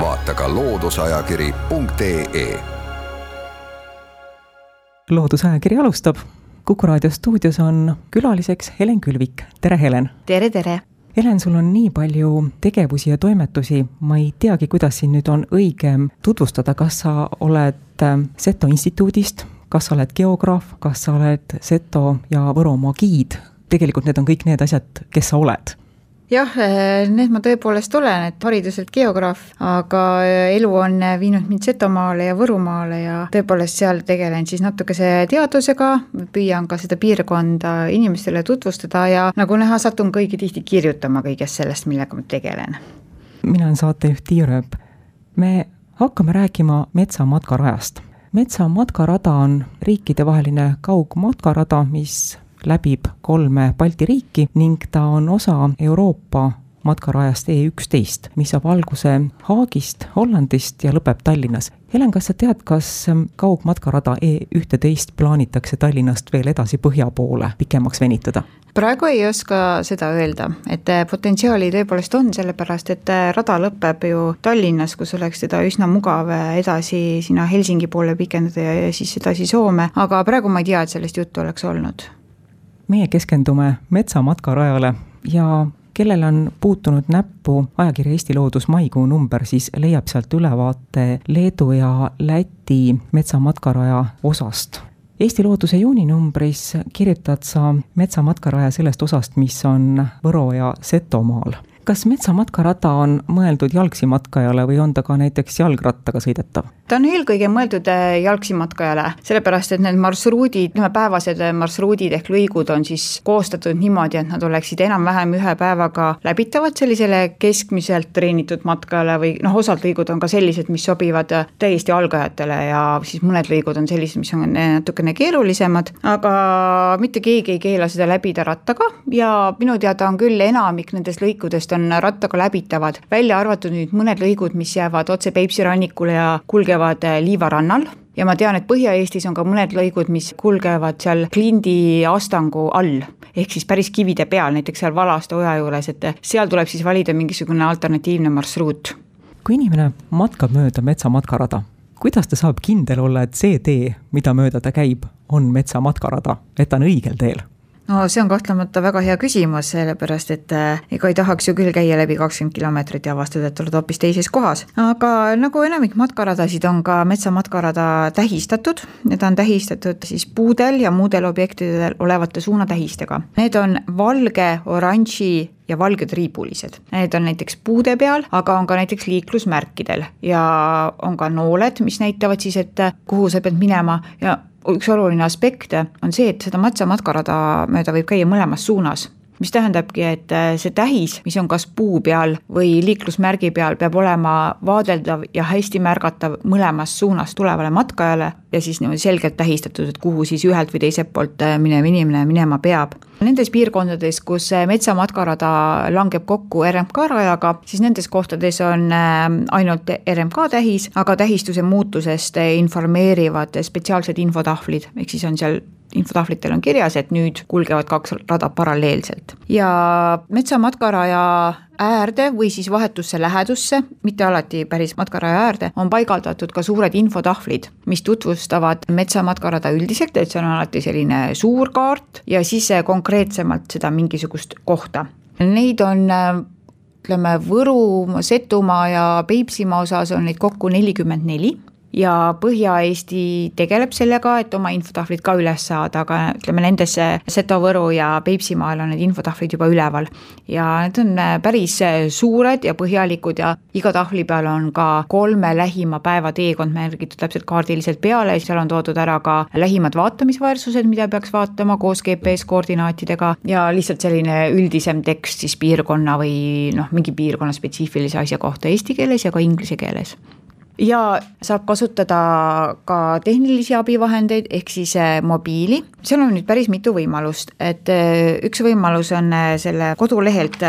vaata ka looduseajakiri.ee. loodusajakiri alustab. kuku raadio stuudios on külaliseks Helen Külvik, tere Helen! tere, tere! Helen, sul on nii palju tegevusi ja toimetusi, ma ei teagi, kuidas sind nüüd on õigem tutvustada, kas sa oled ähm, Seto instituudist, kas sa oled geograaf, kas sa oled Seto ja Võromaa giid? tegelikult need on kõik need asjad, kes sa oled jah, eh, need ma tõepoolest olen, et hariduselt geograaf, aga eh, elu on viinud mind Setomaale ja Võrumaale ja tõepoolest seal tegelen siis natukese teadusega, püüan ka seda piirkonda inimestele tutvustada ja nagu näha, satun ka õige tihti kirjutama kõigest sellest, millega ma tegelen. mina olen saatejuht Tiia Rööp. me hakkame rääkima metsamatkarajast. metsamatkarada on riikidevaheline kaugmatkarada, mis läbib kolme Balti riiki ning ta on osa Euroopa matkarajast E üksteist, mis saab alguse Haagist, Hollandist ja lõpeb Tallinnas. Helen, kas sa tead, kas kaugmatkarada E ühteteist plaanitakse Tallinnast veel edasi põhja poole pikemaks venitada? praegu ei oska seda öelda, et potentsiaali tõepoolest on, sellepärast et rada lõpeb ju Tallinnas, kus oleks teda üsna mugav edasi sinna Helsingi poole pikendada ja siis edasi Soome, aga praegu ma ei tea, et sellest juttu oleks olnud meie keskendume metsamatkarajale ja kellel on puutunud näppu ajakirja Eesti Loodus maikuu number, siis leiab sealt ülevaate Leedu ja Läti metsamatkaraja osast. Eesti Looduse juuninumbris kirjutad sa metsamatkaraja sellest osast, mis on Võro ja Setomaal kas metsamatkarada on mõeldud jalgsi matkajale või on ta ka näiteks jalgrattaga sõidetav? ta on eelkõige mõeldud äh, jalgsi matkajale, sellepärast et need marsruudid, ütleme päevased äh, marsruudid ehk lõigud on siis koostatud niimoodi, et nad oleksid enam-vähem ühe päevaga läbitavad sellisele keskmiselt treenitud matkajale või noh, osad lõigud on ka sellised, mis sobivad äh, täiesti algajatele ja siis mõned lõigud on sellised, mis on natukene keerulisemad, aga mitte keegi ei keela seda läbida rattaga ja minu teada on küll enamik nendest lõikudest on rattaga läbitavad, välja arvatud nüüd mõned lõigud, mis jäävad otse Peipsi rannikule ja kulgevad äh, Liiva rannal ja ma tean, et Põhja-Eestis on ka mõned lõigud, mis kulgevad seal Klindi astangu all, ehk siis päris kivide peal, näiteks seal Valaste oja juures, et seal tuleb siis valida mingisugune alternatiivne marsruut. kui inimene matkab mööda metsamatkarada, kuidas ta saab kindel olla, et see tee, mida mööda ta käib, on metsamatkarada, et ta on õigel teel? No see on kahtlemata väga hea küsimus, sellepärast et äh, ega ei tahaks ju küll käia läbi kakskümmend kilomeetrit ja avastada, et oled hoopis teises kohas. aga nagu enamik matkaradasid, on ka metsamatkarada tähistatud, need on tähistatud siis puudel ja muudel objektidel olevate suunatähistega. Need on valge, oranži ja valged riibulised. Need on näiteks puude peal, aga on ka näiteks liiklusmärkidel ja on ka nooled, mis näitavad siis, et kuhu sa pead minema ja üks oluline aspekt on see, et seda matsamatkarada mööda võib käia mõlemas suunas mis tähendabki, et äh, see tähis, mis on kas puu peal või liiklusmärgi peal, peab olema vaadeldav ja hästi märgatav mõlemast suunast tulevale matkajale ja siis niimoodi selgelt tähistatud, et kuhu siis ühelt või teiselt poolt äh, minev inimene minema peab. Nendes piirkondades, kus äh, metsamatkarada langeb kokku RMK rajaga, siis nendes kohtades on ainult RMK tähis, aga tähistuse muutusest informeerivad spetsiaalsed infotahvlid, ehk siis on seal infotahvlitel on kirjas, et nüüd kulgevad kaks rada paralleelselt. ja metsamatkaraja äärde või siis vahetusse lähedusse, mitte alati päris matkaraja äärde, on paigaldatud ka suured infotahvlid, mis tutvustavad metsamatkarada üldiselt, et see on alati selline suur kaart ja siis konkreetsemalt seda mingisugust kohta. Neid on ütleme, Võru, Setumaa ja Peipsimaa osas on neid kokku nelikümmend neli ja Põhja-Eesti tegeleb sellega, et oma infotahvlid ka üles saada, aga ütleme nendes Seto, Võru ja Peipsimaal on need infotahvlid juba üleval. ja need on päris suured ja põhjalikud ja iga tahvli peal on ka kolme lähima päeva teekond märgitud täpselt kaardiliselt peale, seal on toodud ära ka lähimad vaatamisväärsused, mida peaks vaatama koos GPS koordinaatidega ja lihtsalt selline üldisem tekst siis piirkonna või noh, mingi piirkonna spetsiifilise asja kohta eesti keeles ja ka inglise keeles ja saab kasutada ka tehnilisi abivahendeid, ehk siis eh, mobiili, seal on nüüd päris mitu võimalust, et eh, üks võimalus on eh, selle kodulehelt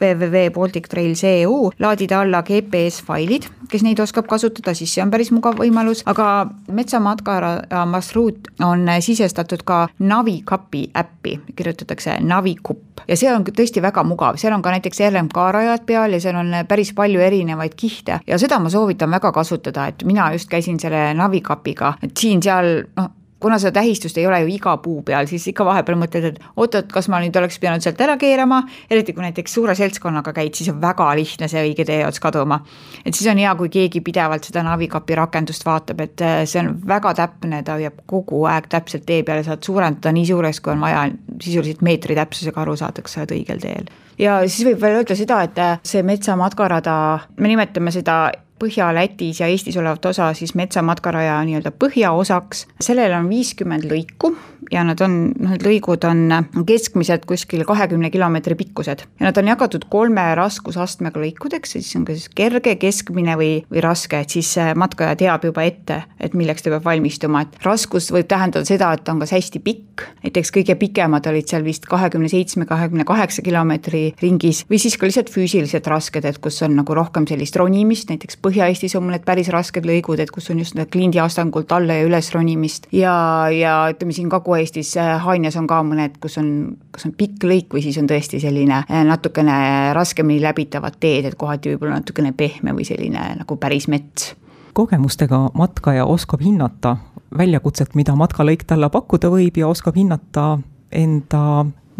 www.baltictrails.eu laadida alla GPS-failid, kes neid oskab kasutada, siis see on päris mugav võimalus, aga Metsamatkaja marsruut on sisestatud ka Navikapi äppi, kirjutatakse Navikupp ja see on tõesti väga mugav, seal on ka näiteks RMK rajad peal ja seal on päris palju erinevaid kihte ja seda ma soovitan väga kasutada, et mina just käisin selle Navikapiga, et siin-seal noh, kuna seda tähistust ei ole ju iga puu peal, siis ikka vahepeal mõtled, et oot-oot, kas ma nüüd oleks pidanud sealt ära keerama, eriti kui näiteks suure seltskonnaga käid, siis on väga lihtne see õige teeots kaduma. et siis on hea, kui keegi pidevalt seda Navikapi rakendust vaatab, et äh, see on väga täpne, ta hoiab kogu aeg täpselt tee peal ja saad suurendada nii suureks, kui on vaja, sisuliselt meetri täpsusega aru saada, kas sa oled õigel teel. ja siis võib veel öelda seda, et see metsamatkarada, me nimetame seda Põhja-Lätis ja Eestis olevat osa siis metsamatkaraja nii-öelda põhjaosaks, sellel on viiskümmend lõiku ja nad on, noh need lõigud on keskmiselt kuskil kahekümne kilomeetri pikkused. ja nad on jagatud kolme raskusastmega lõikudeks, siis on ka siis kerge, keskmine või, või raske, et siis matkaja teab juba ette, et milleks ta peab valmistuma, et raskus võib tähendada seda, et ta on kas hästi pikk, näiteks kõige pikemad olid seal vist kahekümne seitsme, kahekümne kaheksa kilomeetri ringis, või siis ka lihtsalt füüsiliselt rasked, et kus on nagu rohkem sellist ronimist, näiteks Põhja-Eestis on mul need päris rasked lõigud, et kus on just klindi astangult alla ja üles ronimist ja, ja ütleme siin Kagu-Eestis äh, Haanjas on ka mõned, kus on, kas on pikk lõik või siis on tõesti selline äh, natukene raskemini läbitavad teed, et kohati võib-olla natukene pehme või selline nagu päris mets. Kogemustega matkaja oskab hinnata väljakutset, mida matkalõik talle pakkuda võib ja oskab hinnata enda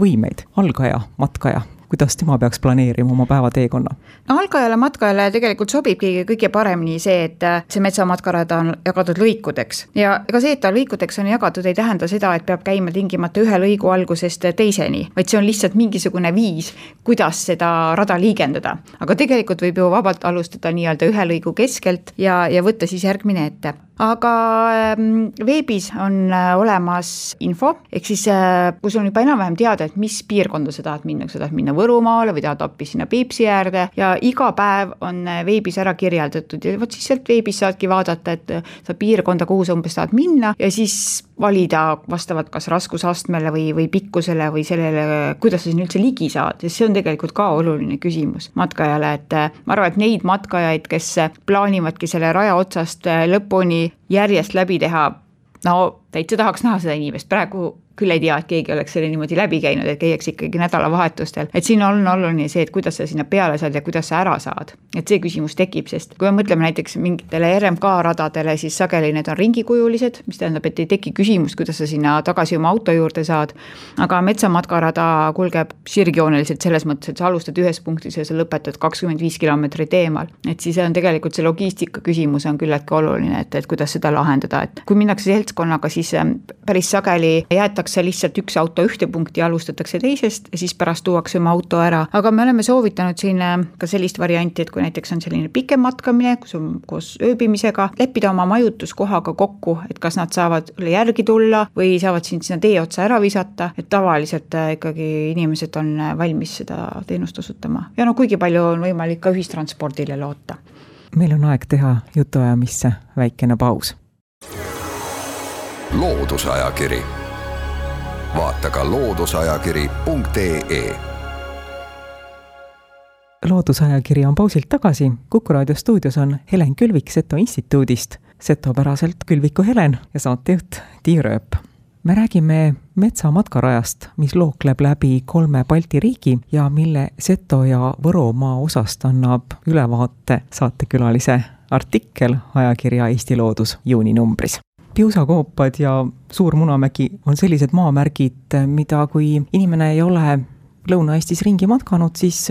võimeid, algaja matkaja, kuidas tema peaks planeerima oma päevateekonna? algajale matkajale tegelikult sobibki kõige paremini see, et äh, see metsamatkarada on jagatud lõikudeks ja ega see, et ta lõikudeks on jagatud, ei tähenda seda, et peab käima tingimata ühe lõigu algusest teiseni, vaid see on lihtsalt mingisugune viis, kuidas seda rada liigendada. aga tegelikult võib ju vabalt alustada nii-öelda ühe lõigu keskelt ja, ja võtta siis järgmine ette aga ähm, veebis on äh, olemas info, ehk siis äh, kui sul on juba enam-vähem teada, et mis piirkonda sa tahad minna, kas sa tahad minna Võrumaale või tahad hoopis sinna Peipsi äärde ja iga päev on äh, veebis ära kirjeldatud ja vot siis sealt veebis saadki vaadata, et sa piirkonda, kuhu sa umbes tahad minna. Ja siis valida vastavalt kas raskusastmele või, või pikkusele või sellele, kuidas sa sinna üldse ligi saad, sest see on tegelikult ka oluline küsimus matkajale, et ma arvan, et neid matkajaid, kes plaanivadki selle raja otsast lõpuni järjest läbi teha, no täitsa tahaks näha seda inimest, praegu küll ei tea, et keegi oleks selle niimoodi läbi käinud, et käiakse ikkagi nädalavahetustel. et siin on oluline see, et kuidas sa sinna peale saad ja kuidas sa ära saad. et see küsimus tekib, sest kui me mõtleme näiteks mingitele RMK radadele, siis sageli need on ringikujulised, mis tähendab, et ei teki küsimust, kuidas sa sinna tagasi oma auto juurde saad. aga metsamatkarada kulgeb sirgjooneliselt selles mõttes, et sa alustad ühes punktis ja sa lõpetad kakskümmend viis kilomeetrit eemal. et siis on tegelikult see logistika küsimus on küllaltki oluline, et, et kuidas seda lahendada, et kui minnakse seltskonnaga, siis ähm, päris sageli jäetakse tuuakse lihtsalt üks auto ühte punkti, alustatakse teisest ja siis pärast tuuakse oma auto ära, aga me oleme soovitanud siin äh, ka sellist varianti, et kui näiteks on selline pikem matkamine, kus on koos ööbimisega, leppida oma majutuskohaga kokku, et kas nad saavad järgi tulla või saavad sind sinna tee otsa ära visata, et tavaliselt äh, ikkagi inimesed on äh, valmis seda teenust osutama. Ja noh, kuigi palju on võimalik ka ühistranspordile loota. meil on aeg teha jutuajamisse väikene paus. Loodusajakiri vaata ka looduseajakiri.ee. loodusajakiri on pausilt tagasi, Kuku raadio stuudios on Helen Külvik Seto instituudist, setopäraselt Külviku Helen ja saatejuht Tiia Rööp. me räägime metsamatkarajast, mis lookleb läbi kolme Balti riigi ja mille Seto ja Võromaa osast annab ülevaate saatekülalise artikkel ajakirja Eesti Loodus juuninumbris piusakoopad ja Suur Munamägi on sellised maamärgid, mida kui inimene ei ole Lõuna-Eestis ringi matkanud, siis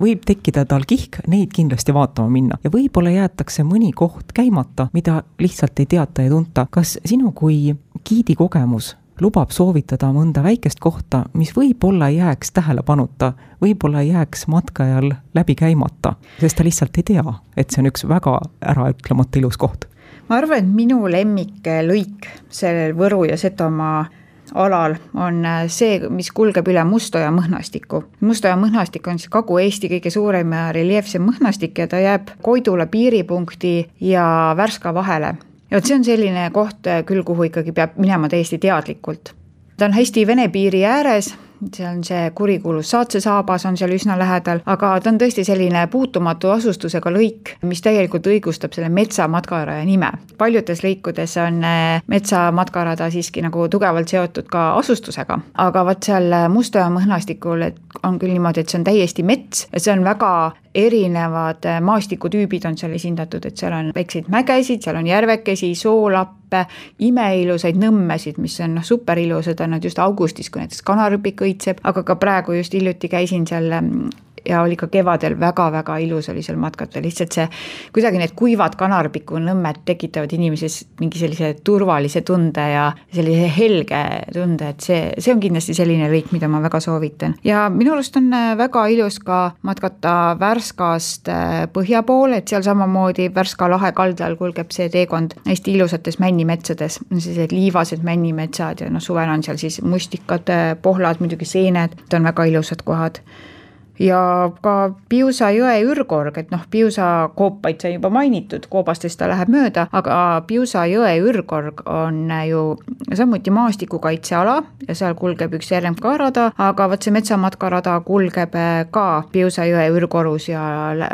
võib tekkida tal kihk neid kindlasti vaatama minna ja võib-olla jäetakse mõni koht käimata, mida lihtsalt ei teata ja tunta. kas sinu kui giidi kogemus lubab soovitada mõnda väikest kohta, mis võib-olla jääks tähelepanuta, võib-olla jääks matkajal läbi käimata, sest ta lihtsalt ei tea, et see on üks väga äraütlemata ilus koht? Ma arvan, et minu lemmiklõik sellel Võru ja Setomaa alal on see, mis kulgeb üle Mustoja mõhnastiku. Mustoja mõhnastik on siis Kagu-Eesti kõige suurem ja reljeefsem mõhnastik ja ta jääb Koidula piiripunkti ja Värska vahele ja vot see on selline koht küll, kuhu ikkagi peab minema täiesti teadlikult. ta on hästi Vene piiri ääres see on see kurikuulus Saatse saabas on seal üsna lähedal, aga ta on tõesti selline puutumatu asustusega lõik, mis täielikult õigustab selle metsamatkarada nime. paljudes lõikudes on eh, metsamatkarada siiski nagu tugevalt seotud ka asustusega, aga vot seal Mustoja mõhnastikul, on küll niimoodi, et see on täiesti mets ja see on väga erinevad eh, maastikutüübid on seal esindatud, et seal on väikseid mägesid, seal on järvekesi, soolappe, imeilusaid nõmmesid, mis on noh, superilusad on nad just augustis, kui näiteks kanarõpik õitseb, aga ka praegu just hiljuti käisin seal mm, ja oli ka kevadel väga-väga ilus oli seal matkata, lihtsalt see, kuidagi need kuivad kanarpiku nõmmed tekitavad inimeses mingi sellise turvalise tunde ja sellise helge tunde, et see, see on kindlasti selline lõik, mida ma väga soovitan. ja minu arust on äh, väga ilus ka matkata Värskast äh, põhja poole, et seal samamoodi Värska lahe kaldal kulgeb see teekond hästi ilusates männimetsades, sellised liivased männimetsad ja noh, suvel on seal siis mustikad, äh, pohlad, muidugi seened, et on väga ilusad kohad ja ka Piusa jõe ürgorg, et noh, Piusa koopaid sai juba mainitud, koobastest ta läheb mööda, aga Piusa jõe ürgorg on ju samuti maastikukaitseala ja seal kulgeb üks RMK rada, aga vot see metsamatkarada kulgeb ka Piusa jõe ürgorus ja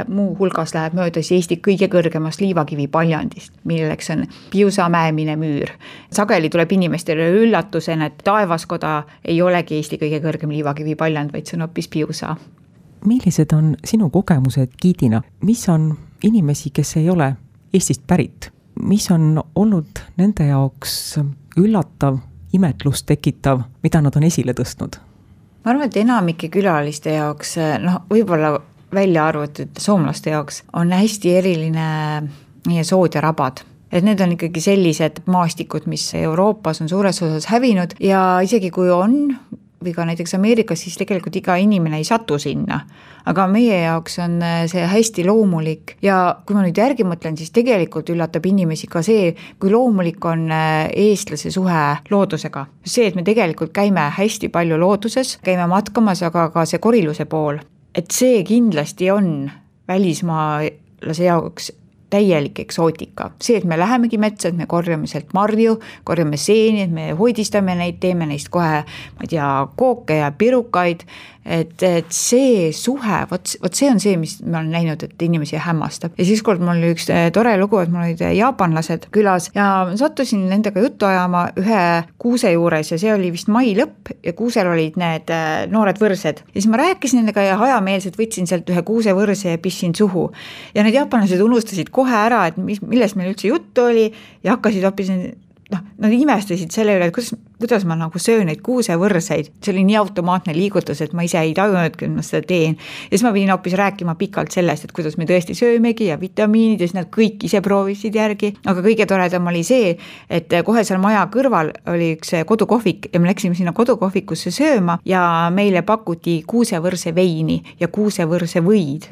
muuhulgas läheb mööda siis Eesti kõige kõrgemast liivakivi paljandist, milleks on Piusa mäemine müür. sageli tuleb inimestele üllatusena, et taevaskoda ei olegi Eesti kõige kõrgem liivakivi paljand, vaid see on hoopis Piusa millised on sinu kogemused giidina, mis on inimesi, kes ei ole Eestist pärit, mis on olnud nende jaoks üllatav, imetlust tekitav, mida nad on esile tõstnud? ma arvan, et enamike külaliste jaoks, noh, võib-olla välja arvatud soomlaste jaoks, on hästi eriline meie sood ja rabad. Et need on ikkagi sellised maastikud, mis Euroopas on suures osas hävinud ja isegi kui on või ka näiteks Ameerikas, siis tegelikult iga inimene ei satu sinna. aga meie jaoks on äh, see hästi loomulik ja kui ma nüüd järgi mõtlen, siis tegelikult üllatab inimesi ka see, kui loomulik on äh, eestlase suhe loodusega. see, et me tegelikult käime hästi palju looduses, käime matkamas, aga ka see koriluse pool, et see kindlasti on välismaalase jaoks täielik eksootika. see, et me lähemegi metsa, et me korjame sealt marju, korjame seeni, et me hoidistame neid, teeme neist kohe, ma ei tea, kooke ja pirukaid et, et see suhe, vot, vot see on see, mis ma olen näinud, et inimesi hämmastab. ja siis kord mul oli üks eh, tore lugu, et mul olid eh, jaapanlased külas ja sattusin nendega juttu ajama ühe kuuse juures ja see oli vist mai lõpp ja kuusel olid need eh, noored võrsed. ja siis ma rääkisin nendega ja hajameelselt võtsin sealt ühe kuusevõrse ja pistsin suhu. ja need jaapanlased unustasid kohe ära, et mis, millest meil üldse juttu oli ja hakkasid hoopis noh, nad imestasid selle üle, et kuidas, kuidas ma nagu söön neid kuusevõrseid, see oli nii automaatne liigutus, et ma ise ei tajunudki, et ma seda teen. ja siis ma pidin hoopis rääkima pikalt sellest, et kuidas me tõesti söömegi ja vitamiinid ja siis nad kõik ise proovisid järgi, aga kõige toredam oli see, et kohe seal maja kõrval oli üks kodukohvik ja me läksime sinna kodukohvikusse sööma ja meile pakuti kuusevõrse veini ja kuusevõrse võid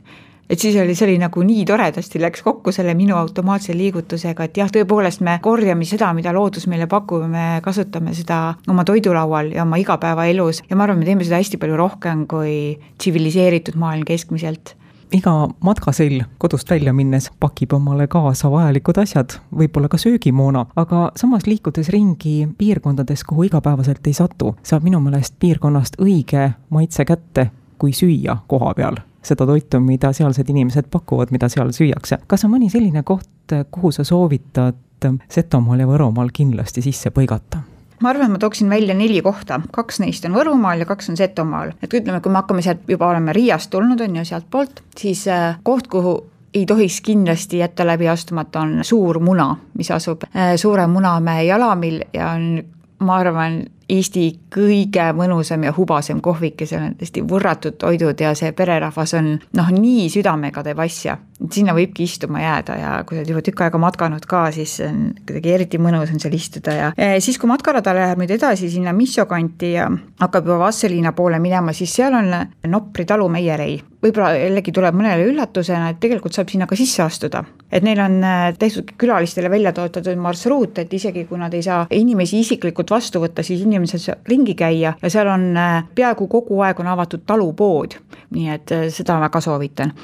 et siis oli, see oli nagu nii toredasti läks kokku selle minu automaatse liigutusega, et jah, tõepoolest me korjame seda, mida loodus meile pakub me kasutame seda oma toidulaual ja oma igapäevaelus ja ma arvan, me teeme seda hästi palju rohkem kui tsiviliseeritud maailm keskmiselt. Iga matkasõll kodust välja minnes pakib omale kaasa vajalikud asjad, võib-olla ka söögimoona, aga samas liikudes ringi piirkondades, kuhu igapäevaselt ei satu, saab minu meelest piirkonnast õige maitse kätte, kui süüa koha peal seda toitu, mida sealsed inimesed pakuvad, mida seal süüakse. kas on mõni selline koht, kuhu sa soovitad Setomaal ja Võromaal kindlasti sisse põigata? ma arvan, ma tooksin välja neli kohta, kaks neist on Võrumaal ja kaks on Setomaal. et ütleme, kui me hakkame sealt juba oleme Riiast tulnud, on ju, sealtpoolt, siis äh, koht, kuhu ei tohiks kindlasti jätta läbi astumata, on Suur Muna, mis asub äh, Suure Munamäe jalamil ja on ma arvan, Eesti kõige mõnusam ja hubasem kohvik ja seal on tõesti võrratud toidud ja see pererahvas on noh, nii südamega teeb asja, sinna võibki istuma jääda ja kui sa oled juba tükk aega matkanud ka, siis on kuidagi eriti mõnus on seal istuda ja eh, siis, kui matkarada läheb nüüd edasi sinna Misso kanti ja hakkab juba Vastseliina poole minema, siis seal on Nopri talu meierei võib-olla jällegi tuleb mõnele üllatusena, et tegelikult saab sinna ka sisse astuda. et neil on äh, tehtud külalistele välja töötatud marsruut, et isegi kui nad ei saa inimesi isiklikult vastu võtta, siis inimesed saavad ringi käia ja seal on äh, peaaegu kogu aeg on avatud talupood, nii et äh, seda väga soovitan.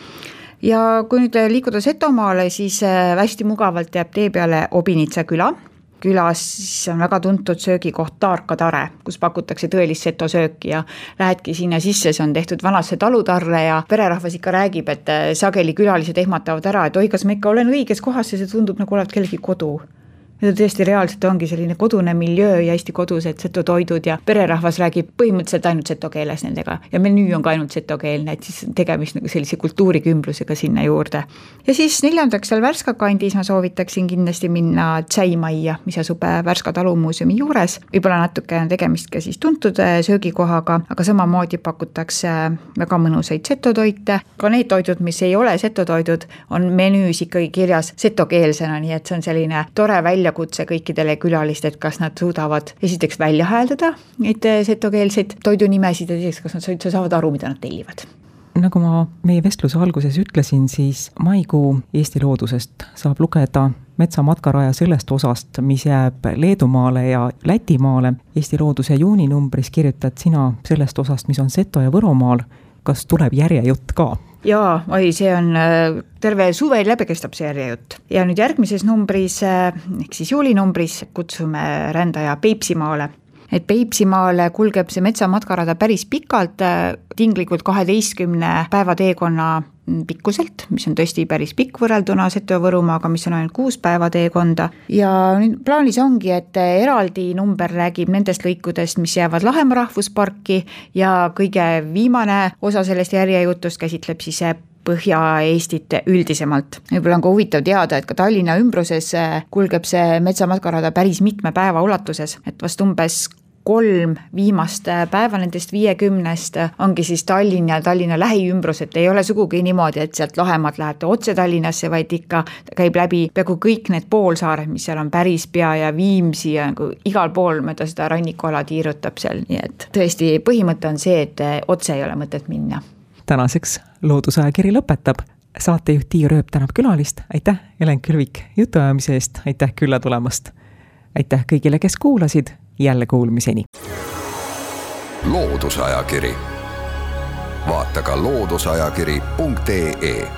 Ja kui nüüd liikuda Setomaale, siis hästi mugavalt jääb tee peale Obinitsa küla külas on väga tuntud söögikoht Taarka tare, kus pakutakse tõelist seto sööki ja lähedki sinna sisse, see on tehtud vanasse talutarre ja pererahvas ikka räägib, et sageli külalised ehmatavad ära, et oi, kas ma ikka olen õiges kohas ja see tundub nagu olevat kellegi kodu ja tõesti reaalselt ongi selline kodune miljöö ja hästi kodused seto toidud ja pererahvas räägib põhimõtteliselt ainult seto keeles nendega. Ja menüü on ka ainult setokeelne, et siis tegemist nagu sellise kultuurikümblusega sinna juurde. ja siis neljandaks seal Värska kandis ma soovitaksin kindlasti minna tšaimajja, mis asub äh, Värska talumuuseumi juures, võib-olla natuke on tegemist ka siis tuntud söögikohaga, aga samamoodi pakutakse äh, väga mõnusaid setotoite, ka need toidud, mis ei ole setotoidud, on menüüs ikkagi kirjas setokeelsena, nii et see on selline tore välja väljakutse kõikidele külalistele, et kas nad suudavad esiteks välja hääldada neid eh, setokeelseid toidunimesid ja teiseks, kas nad üldse saavad aru, mida nad tellivad nagu ma meie vestluse alguses ütlesin, siis maikuu Eesti loodusest saab lugeda metsamatkaraja sellest osast, mis jääb Leedumaale ja Lätimaale. Eesti Looduse juuninumbris kirjutad sina sellest osast, mis on Seto ja Võromaal. Kas tuleb järjejutt ka? jaa, oi, see on äh, terve suve läbi kestab see järjejutt ja nüüd järgmises numbris äh, ehk siis juulinumbris kutsume rändaja Peipsimaale et Peipsimaale kulgeb see metsamatkarada päris pikalt, äh, tinglikult kaheteistkümne päeva teekonna pikkuselt, mis on tõesti päris pikk võrrelduna Seto ja Võrumaaga, mis on ainult kuus päeva teekonda. ja nüüd plaanis ongi, et eraldi number räägib nendest lõikudest, mis jäävad Lahemaa rahvusparki ja kõige viimane osa sellest järjejutust käsitleb siis Põhja-Eestit üldisemalt. võib-olla on ka huvitav teada, et ka Tallinna ümbruses kulgeb see metsamatkarada päris mitme päeva ulatuses, et vast umbes kolm viimast päeva nendest viiekümnest ongi siis Tallinn ja Tallinna lähiümbrus, et ei ole sugugi niimoodi, et sealt Lahemaalt lähete otse Tallinnasse, vaid ikka käib läbi peaaegu kõik need poolsaared, mis seal on, Pärispea ja Viimsi ja nagu igal pool mööda seda rannikuala tiirutab seal, nii et tõesti, põhimõte on see, et otse ei ole mõtet minna. tänaseks Loodusajakiri lõpetab saatejuht Tiia Rööp tänab külalist, aitäh, Helen Külvik jutuajamise eest, aitäh külla tulemast! aitäh kõigile, kes kuulasid jälle kuulmiseni. loodusajakiri, vaata ka looduseajakiri.ee